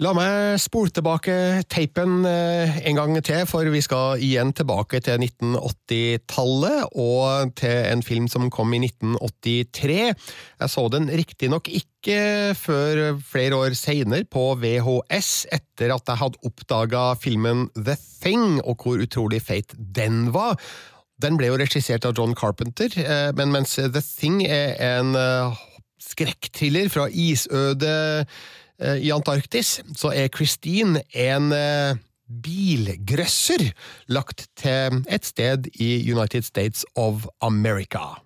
La meg spole tilbake teipen eh, en gang til, for vi skal igjen tilbake til 1980-tallet og til en film som kom i 1983. Jeg så den riktignok ikke før flere år seinere på VHS, etter at jeg hadde oppdaga filmen The Thing, og hvor utrolig feit den var. Den ble jo regissert av John Carpenter, eh, men mens The Thing er en eh, skrekkthriller fra isøde i Antarktis, så er Christine en eh, bilgrøsser lagt til et sted i United States of America.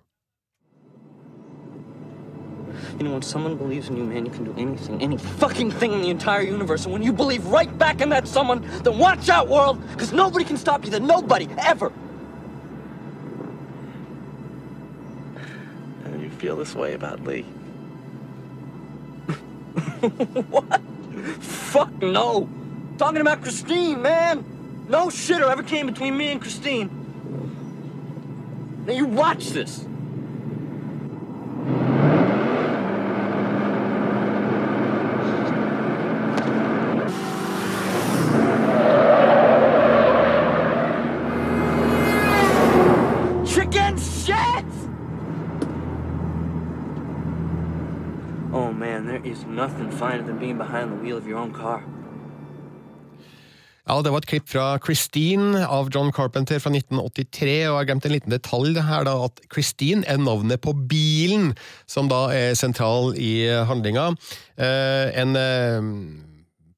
You know, when someone believes in you, man, you can do anything, any fucking thing in the entire universe. And when you believe right back in that someone, then watch out, world, because nobody can stop you. Then nobody, ever. And you feel this way about Lee? (laughs) what? Fuck no. Talking about Christine, man. No shitter ever came between me and Christine. Now you watch this. Nothing finer than being behind the wheel of your own car. Ja, Det var et klipp fra Christine av John Carpenter fra 1983, og jeg glemte en liten detalj her, da, at Christine er navnet på bilen som da er sentral i handlinga. Eh, en eh,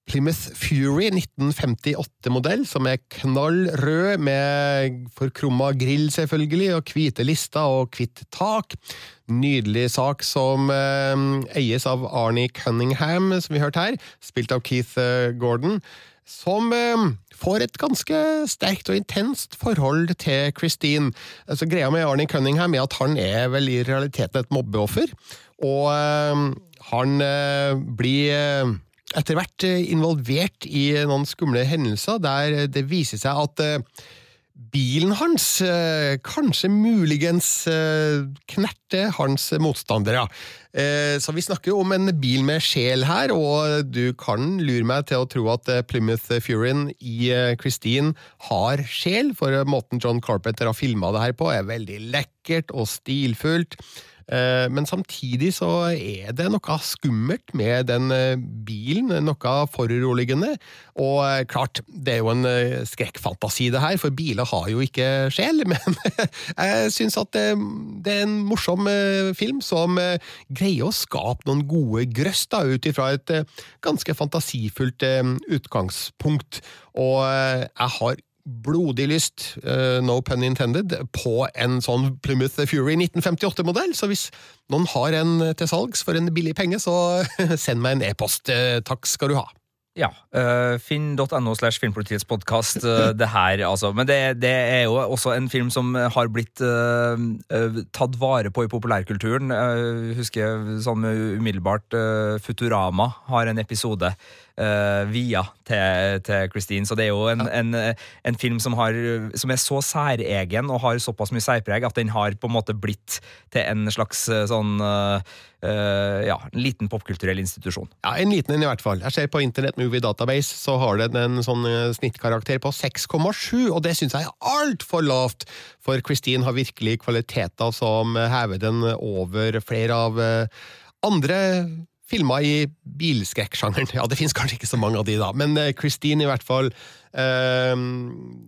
Plymouth Fury 1958-modell, som er knall rød med forkrumma grill, selvfølgelig, og hvite lister og hvitt tak. Nydelig sak som eh, eies av Arnie Cunningham, som vi hørte her, spilt av Keith eh, Gordon som eh, får et ganske sterkt og intenst forhold til Christine. Altså, greia med Arnie Cunningham er at han er vel i realiteten et mobbeoffer, og eh, han eh, blir eh, etter hvert eh, involvert i noen skumle hendelser der det viser seg at eh, bilen hans eh, kanskje muligens eh, knerte hans motstandere. Eh, så vi snakker jo om en bil med sjel her, og du kan lure meg til å tro at eh, Plymouth Furien i eh, Christine har sjel, for eh, måten John Carpenter har filma det her på er veldig lekkert og stilfullt. Eh, Men samtidig så er det noe skummelt med den eh, bilen, noe foruroligende. Og eh, klart, det er jo en skrekkfantasi det her, for biler har jo ikke sjel. (laughs) Men jeg syns at det, er en morsom film som greier å skape noen gode grøss ut ifra et ganske fantasifullt utgangspunkt. Og jeg har blodig lyst, eh, no pun intended, på en sånn Plymouth Fury 1958-modell. Så hvis noen har en til salgs for en billig penge, så (laughs) send meg en e-post. Eh, Takk skal du ha. Ja. Uh, Finn.no slash Filmpolitiets podkast. Uh, (laughs) det her, altså. Men det, det, er jo også en film som har blitt uh, tatt vare på i populærkulturen. Jeg husker sånn umiddelbart Futurama har en episode uh, via til, til, Christine. Så det er jo en, en, en film som, har, som, er så særegen og har såpass mye særpreg at den har på en måte blitt til en slags eh, sånn uh, ja, en liten popkulturell institusjon. Ja, En liten en i hvert fall. Jeg ser På Internet Movie Database så har den en sånn snittkarakter på 6,7, og det syns jeg er altfor lavt, for Christine har virkelig kvaliteter som hever den over flere av andre filma i bilskrekksjangeren. Ja, det fins kanskje ikke så mange av de, da, men eh, Christine i hvert fall. Uh,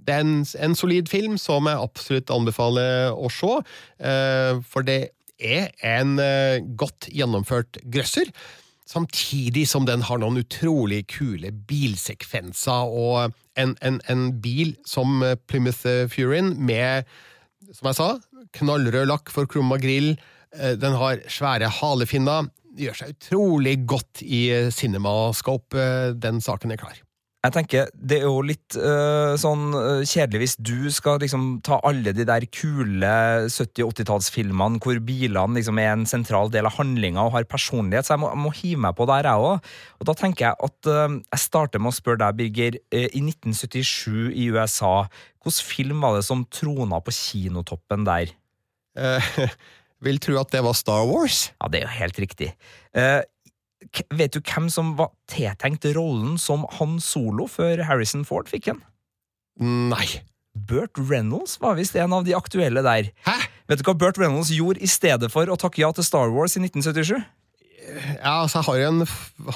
det er en, en, solid film som jeg absolutt anbefaler å se, uh, for det er en godt gjennomført grøsser. Samtidig som den har noen utrolig kule bilsekvenser, og en, en, en bil som Plymouth Furin med, som jeg sa, knallrød lakk for krumma grill. Den har svære halefinner gjør seg utrolig godt i Cinemascope. Eh, den saken er klar. Jeg tenker, Det er jo litt øh, sånn kjedelig hvis du skal liksom ta alle de der kule 70-80-tallsfilmene hvor bilene liksom er en sentral del av handlinga og har personlighet, så jeg må, må hive meg på der, jeg òg. Og da tenker jeg at øh, jeg starter med å spørre deg, Birger. I 1977 i USA, hvilken film var det som trona på kinotoppen der? (laughs) vil tro at det var Star Wars. Ja, det er jo helt riktig. Uh, vet du hvem som var tiltenkt rollen som Han Solo før Harrison Ford fikk den? Nei. Burt Reynolds var visst en av de aktuelle der. Hæ? Vet du hva Burt Reynolds gjorde i stedet for å takke ja til Star Wars i 1977? Ja, altså, jeg har jo en,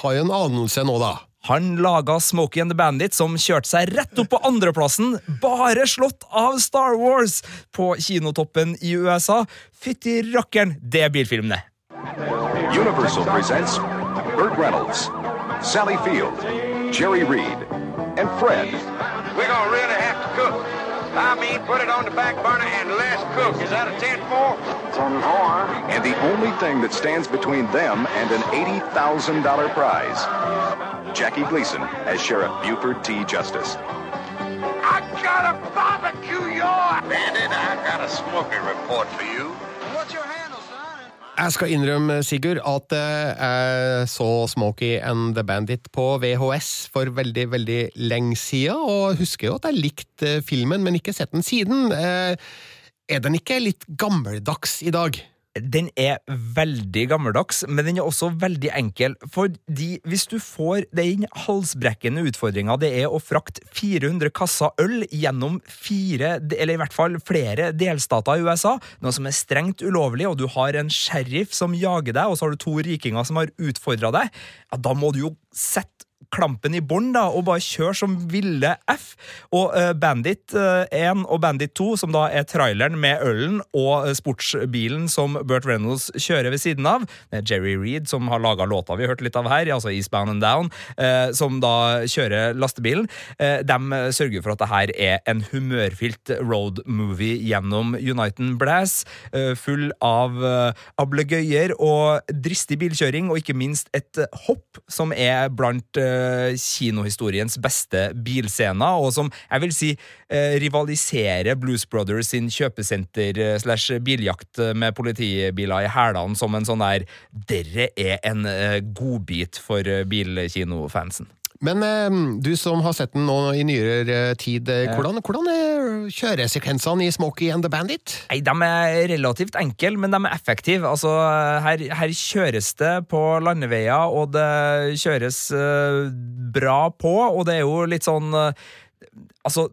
har en anelse nå, da. Han laga Smokey and the Bandit, som kjørte seg rett opp på andreplassen, bare slått av Star Wars på kinotoppen i USA. Fytti rakkeren, det er bilfilmene! Universal presents Burt Reynolds, Sally Field, Jerry Reed and Fred. We're gonna really have to cook. I mean, put it on the back burner and let's cook. Is that a 10 4? 10 4. And the only thing that stands between them and an $80,000 prize Jackie Gleason as Sheriff Buford T. Justice. I gotta barbecue your bandit. I got a smoking report for you. What's your handle, son? Jeg skal innrømme, Sigurd, at eh, jeg så Smokey and the Bandit på VHS for veldig, veldig lenge siden, og husker jo at jeg likte filmen, men ikke sett den siden. Eh, er den ikke litt gammeldags i dag? Den er veldig gammeldags, men den er også veldig enkel. Fordi hvis du får den halsbrekkende utfordringa det er å frakte 400 kasser øl gjennom fire, eller i hvert fall flere delstater i USA, noe som er strengt ulovlig, og du har en sheriff som jager deg, og så har du to rikinger som har utfordra deg, ja, da må du jo sette klampen i bånn og bare kjøre som ville F. Og uh, Bandit uh, eh, 1 og Bandit 2, som da er traileren med ølen og uh, sportsbilen som Burt Reynolds kjører ved siden av, med Jerry Reed, som har laga låta vi hørte litt av her, altså Eastbound and Down, som da kjører lastebilen, de sørger for at det her er en humørfylt road movie gjennom Uniten Blass, full av ablegøyer og dristig bilkjøring, og ikke minst et hopp som er blant Eh, kinohistoriens beste bilscener, og som jeg vil si uh, rivaliserer Blues Brothers sin kjøpesenter eh, med politibiler i hælene som en sånn der Dere er en godbit for bilkinofansen. Men eh, du som har sett den nå i nyere tid, eh, hvordan, hvordan, er kjøresekvensene i Smokie and the Bandit? Nei, De er relativt enkle, men de er effektive. Altså, her, her, kjøres det på landeveier, og det kjøres bra på, og det er jo litt sånn Altså,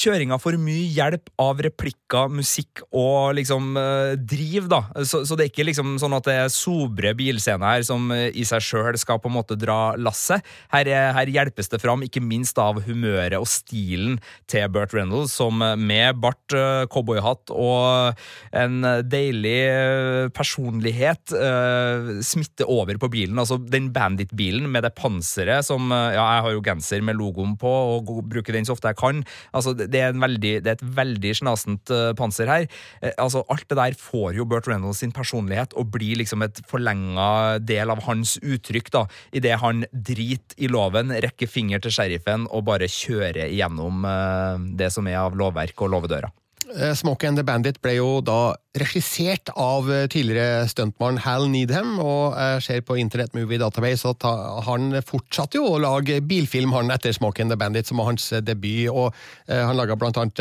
kjøringa får mye hjelp av replikker, musikk og liksom eh, driv, da. Så, så, det er ikke liksom sånn at det er sobre bilscener her som uh, i seg sjøl skal på en måte dra lasset. Her, her, hjelpes det fram, ikke minst av humøret og stilen til Burt Reynolds, som uh, med bart, cowboyhatt og en deilig personlighet smitter over på bilen. Altså den Bandit-bilen med det panseret som Ja, jeg har jo genser med logoen på og bruker den så ofte jeg kan. Altså, det, er veldig, det er et veldig snasent uh, panser her. Eh, altså, alt det der får jo Burt Reynolds sin personlighet og blir liksom et forlenga del av hans uttrykk, da, idet han driter i loven, rekker finger til sheriffen og bare kjører igjennom uh, det som er av lovverk og låvedører. Smoke and the Bandit ble jo da regissert av eh, tidligere stuntmann Hal Needham, og jeg ser på Internet Movie Database at han fortsatte jo å lage bilfilm han etter Smoke and the Bandit, som var hans eh, debut, og han laga blant annet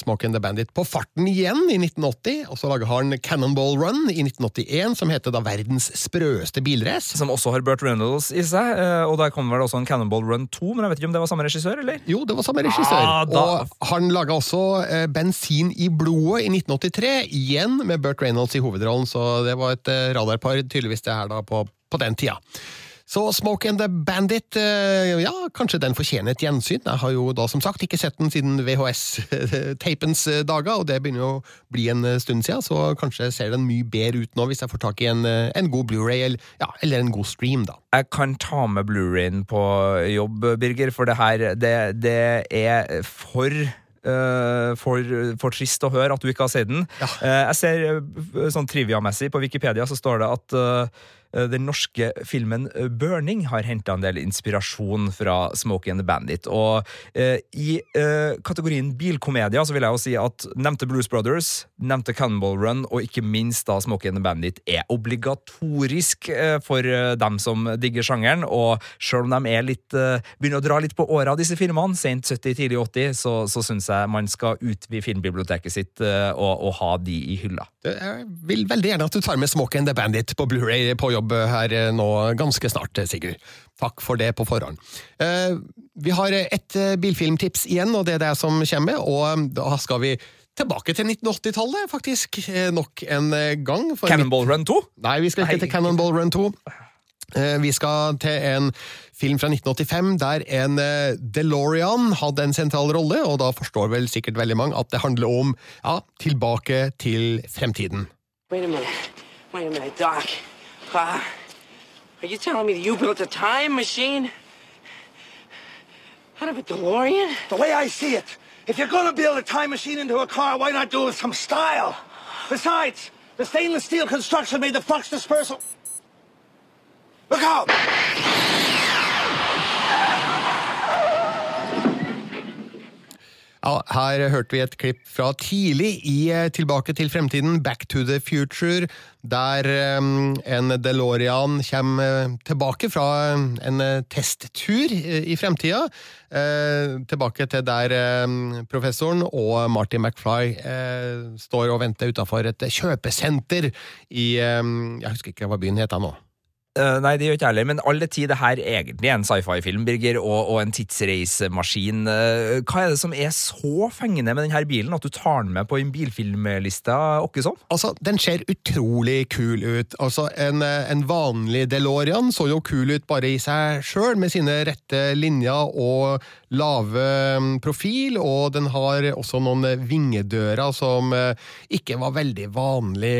Smokey and the Bandit på farten igjen i 1980, og så laga han Cannonball Run i 1981, som heter da verdens sprøeste bilrace. Som også har Burt Reynolds i seg, og der kom vel også en Cannonball Run 2, men jeg vet ikke om det var samme regissør, eller? Jo, det var samme regissør, ah, og han laga også Bensin i blodet i 1983, igjen med Burt Reynolds i hovedrollen, så det var et radarpar tydeligvis det her da på, på den tida. Så Smoke and the Bandit, ja, kanskje den fortjener et gjensyn. Jeg har jo da som sagt ikke sett den siden VHS-tapens dager, og det begynner jo å bli en stund siden, så kanskje ser den mye bedre ut nå hvis jeg får tak i en, en god Blu-ray, eller, ja, eller, en god stream, da. Jeg kan ta med Blu-rayen på jobb, Birger, for det her, det, det er for Uh, for, for, trist å høre at du ikke har sett den. Ja. Uh, jeg ser uh, sånn trivia-messig på Wikipedia så står det at den norske filmen eh, Burning har henta en del inspirasjon fra Smokey and the Bandit. Og eh, i eh, kategorien bilkomedier så vil jeg jo si at nevnte Blues Brothers, nevnte Cannonball Run og ikke minst da Smokey and the Bandit er obligatorisk eh, for eh, dem som digger sjangeren. Og sjøl om de er litt, begynner å dra litt på åra, disse filmene, sent 70, tidlig 80, så, så syns jeg man skal utvide filmbiblioteket sitt og, og ha de i hylla. Jeg vil veldig gjerne at du tar med Smokey and the Bandit på Blu-ray på jobb jobb her nå ganske snart, Sigurd. Takk for det på forhånd. Eh, vi har et eh, bilfilmtips igjen, og det er det som kommer, og eh, da skal vi tilbake til 1980-tallet, faktisk, nok en gang. Cannonball Run 2? Nei, vi skal ikke til Cannonball Run 2. Vi skal til en film fra 1985 der en DeLorean hadde en sentral rolle, og da forstår vel sikkert veldig mange at det handler om ja, tilbake til fremtiden. Wait a minute. Wait a minute, Doc. Are you telling me that you built a time machine? Out of a DeLorean? The way I see it, if you're gonna build a time machine into a car, why not do it with some style? Besides, the stainless steel construction made the flux dispersal. Look out! Ja, her hørte vi et klipp fra tidlig i eh, Tilbake til fremtiden, Back to the Future, der um, en DeLorean kommer eh, tilbake fra en testtur i fremtida. Tilbake til der professoren og Marty McFly står og venter utafor et kjøpesenter i Jeg husker ikke hva byen heter nå. Uh, nei, det gjør ikke jeg heller, men alle tid det her egentlig er en sci-fi-film, Birger, og, og, en tidsreisemaskin. Uh, hva er det som er så fengende med denne bilen at du tar den med på en bilfilmliste? Åkkesom? Altså, Den ser utrolig kul ut. Altså, en, eh, en, vanlig DeLorean så jo kul ut bare i seg sjøl, med sine rette linjer og lave mm, profil, og den har også noen vingedører som ikke var veldig vanlig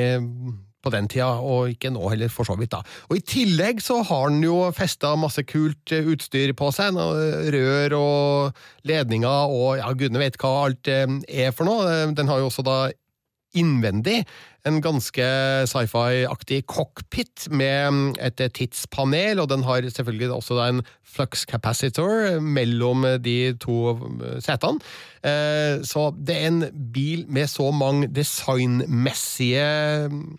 på den tida, og ikke nå heller, for så vidt. da. Og I tillegg så har den jo festa masse kult eh, utstyr på seg. Rør og ledninger og ja, gudene vet hva alt eh, er for noe. Eh, den har jo også da innvendig en ganske sci-fi-aktig cockpit med mm, et tidspanel, og den har selvfølgelig også en flux capacitor mellom de to setene. Så det er en bil med så mange designmessige mm,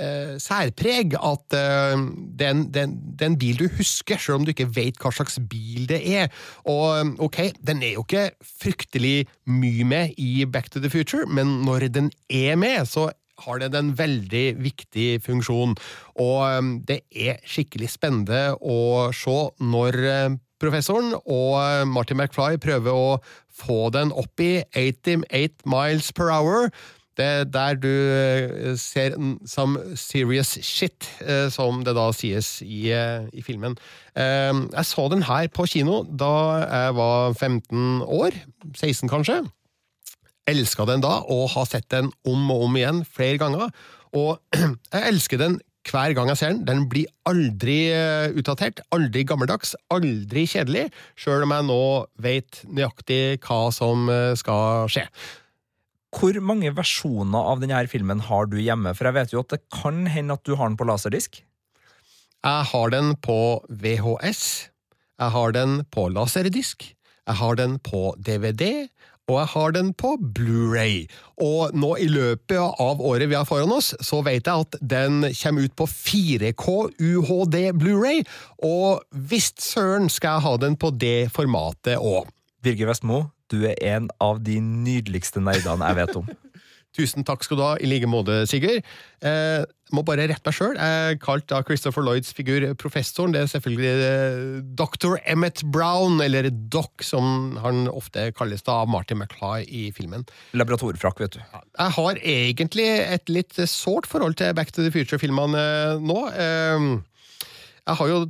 eh, særpreg at eh, det, er en, bil du husker, selv om du ikke vet hva slags bil det er. Og ok, den er jo ikke fryktelig mye med i Back to the Future, men når den er med, så har den en veldig viktig funksjon. Og det er skikkelig spennende å se når eh, professoren og eh, Martin McFly prøver å få den opp i 88 miles per hour det er der du eh, ser some serious shit, eh, som det da sies i, eh, i filmen. Jeg så den her på kino da jeg var 15 år. 16, kanskje. Elska den da, og har sett den om og om igjen flere ganger. Og (clears throat) jeg elsker den hver gang jeg ser den. Den blir aldri utdatert, aldri gammeldags, aldri kjedelig, sjøl om jeg nå vet nøyaktig hva som skal skje. Hvor mange versjoner av denne filmen har du hjemme? For jeg vet jo at det kan hende at du har den på laserdisk. Jeg har den på VHS, jeg har den på laserdisk, jeg har den på DVD, og jeg har den på Blu-ray. Og nå i løpet av året vi har foran oss, så vet jeg at den kommer ut på 4K UHD Blu-ray, og visst søren skal jeg ha den på det formatet òg. Birger Vestmo, du er en av de nydeligste nerdene jeg vet om. (laughs) Tusen takk skal du ha, i like måte, Sigurd. Eh, må bare rette meg sjøl. Jeg kalte da Christopher Lloyds figur professoren. Det er selvfølgelig eh, dr. Emmett Brown, eller Doc, som han ofte kalles da av Martin McClay i filmen. Laboratorfrakk, vet du. Jeg har egentlig et litt sårt forhold til Back to the Future-filmene nå. Eh, jeg har jo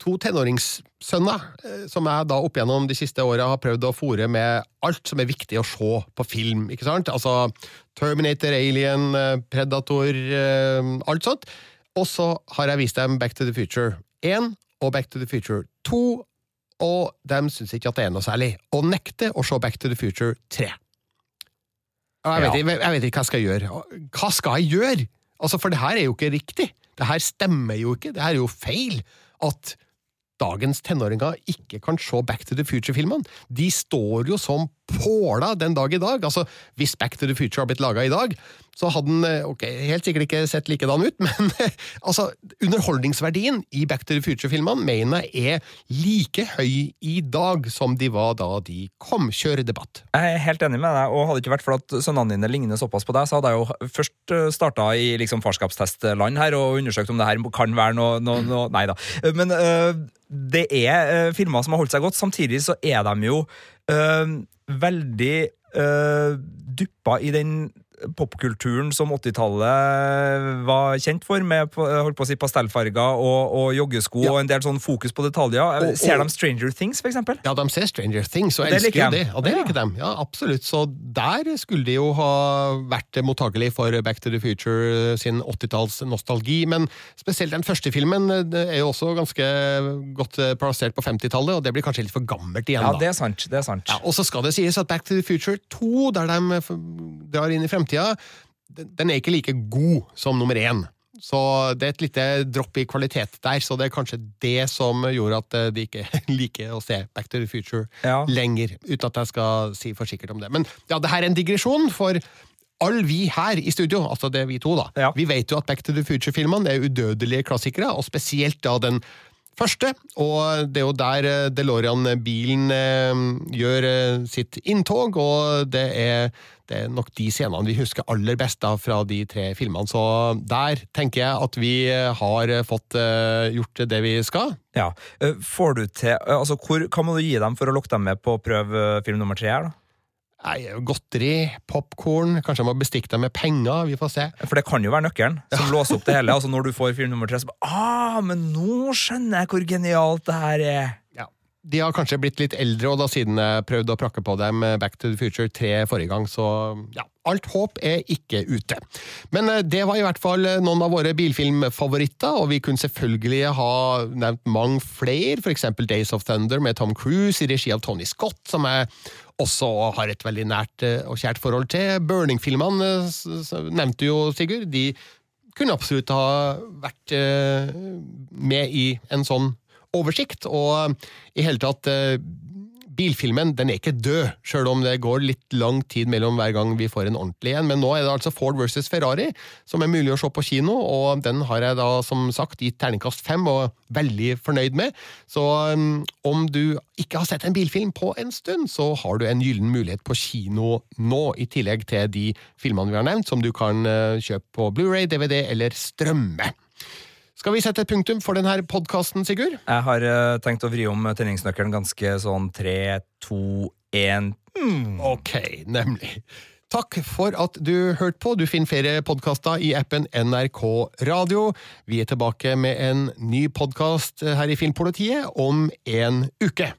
to tenåringssønner eh, som jeg da opp gjennom de siste åra har prøvd å fòre med alt som er viktig å se på film. ikke sant? Altså Terminator, Alien, eh, Predator, eh, alt sånt. Og så har jeg vist dem Back to the Future 1 og Back to the Future 2, og de syns ikke at det er noe særlig. Og nekter å se Back to the Future 3. Og jeg, vet, ikke- jeg vet ikke hva jeg skal gjøre. Hva skal jeg gjøre? Altså, For det her er jo ikke riktig. Det her stemmer jo ikke. Det her er jo feil. At dagens tenåringer ikke kan se Back to the Future-filmene. De står jo som påla den dag i dag. Altså, Hvis Back to the Future har blitt laga i dag, så hadde den eh, ok, helt sikkert ikke sett likedan ut, (laughs) men altså, underholdningsverdien i Back to the Future-filmene mener jeg er like høy i dag som de var da de kom. Kjør debatt. Jeg er helt enig med deg, og hadde det ikke vært for at sønnene dine ligner såpass på deg, så hadde jeg jo først starta i liksom farskapstestland her og undersøkt om det her kan være noe, noe, noe Nei da. Men øh, det er øh, filmer som har holdt seg godt. Samtidig så er de jo øh, veldig uh, duppa i den popkulturen som 80-tallet var kjent for, med holdt på å si pastellfarger og, og joggesko og en del sånn fokus på detaljer. Og- Ser de Stranger Things, for eksempel? Ja, de ser Stranger Things og Og elsker jo de. det. Og det Ja. liker de. Ja, absolutt. Så der skulle de jo ha vært mottakelig for Back to the Future sin 80-talls nostalgi. Men spesielt den første filmen er jo også ganske godt eh, plassert på 50-tallet, og det blir kanskje litt for gammelt igjen, Ja, det er sant. det er sant. Ja, og så skal det sies at Back to the Future 2, der de drar inn i fremtida, den den er ikke like god som nummer én. Så det er et lite dropp i kvalitet der, så det er kanskje det som gjorde at eh, de ikke (laughs) liker å se Back to the Future Ja. lenger, uten at jeg skal si for sikkert om det. Men ja, det her er en digresjon, for alle vi her i studio, altså det er vi to, da, vi vet jo at Back to the Future-filmene er udødelige klassikere, og spesielt da den første, og det er jo der eh, DeLorean-bilen eh, gjør eh, sitt inntog, og det er, det er nok de scenene vi husker aller best da fra de tre filmene. Så der tenker jeg at vi har fått gjort det vi skal. Ja. Får du til Altså, hvor, Hva må du gi dem for å lokke dem med på eh, film nummer tre? her da? Nei, godteri, popkorn, kanskje jeg må bestikke dem med penger, vi får se. For det kan jo være nøkkelen som låser opp det hele. Altså Når du får film nummer tre, så bare ah, men nå skjønner jeg hvor genialt det her er! Ja. De har kanskje blitt litt eldre, og da siden jeg prøvde å prakke på dem Back to the Future 3 forrige gang, så ja, alt håp er ikke ute. Men eh, det var i hvert fall noen av våre bilfilmfavoritter, og vi kunne selvfølgelig ha nevnt mange flere, eksempel Days of Thunder med Tom Cruise i regi av Tony Scott, som jeg også har et veldig nært eh, og kjært forhold til. Burning-filmene eh, nevnte jo Sigurd. De kunne absolutt ha vært eh, med i en sånn oversikt, og i hele tatt Bilfilmen den er ikke død, sjøl om det går litt lang tid mellom hver gang vi får en ordentlig en. Men nå er det altså Ford versus Ferrari som er mulig å se på kino, og den har jeg da som sagt gitt terningkast fem og veldig fornøyd med. Så um, om du ikke har sett en bilfilm på en stund, så har du en gyllen mulighet på kino nå, i tillegg til de filmene vi har nevnt, som du kan uh, kjøpe på Blu-ray, DVD eller strømme. Skal vi sette et punktum for denne podkasten, Sigurd? Jeg har uh, tenkt å vri om tenningsnøkkelen ganske sånn tre, to, én Ok, nemlig. Takk for at du hørte på. Du finner flere podkaster i appen NRK Radio. Vi er tilbake med en ny podkast her i Filmpolitiet om en uke.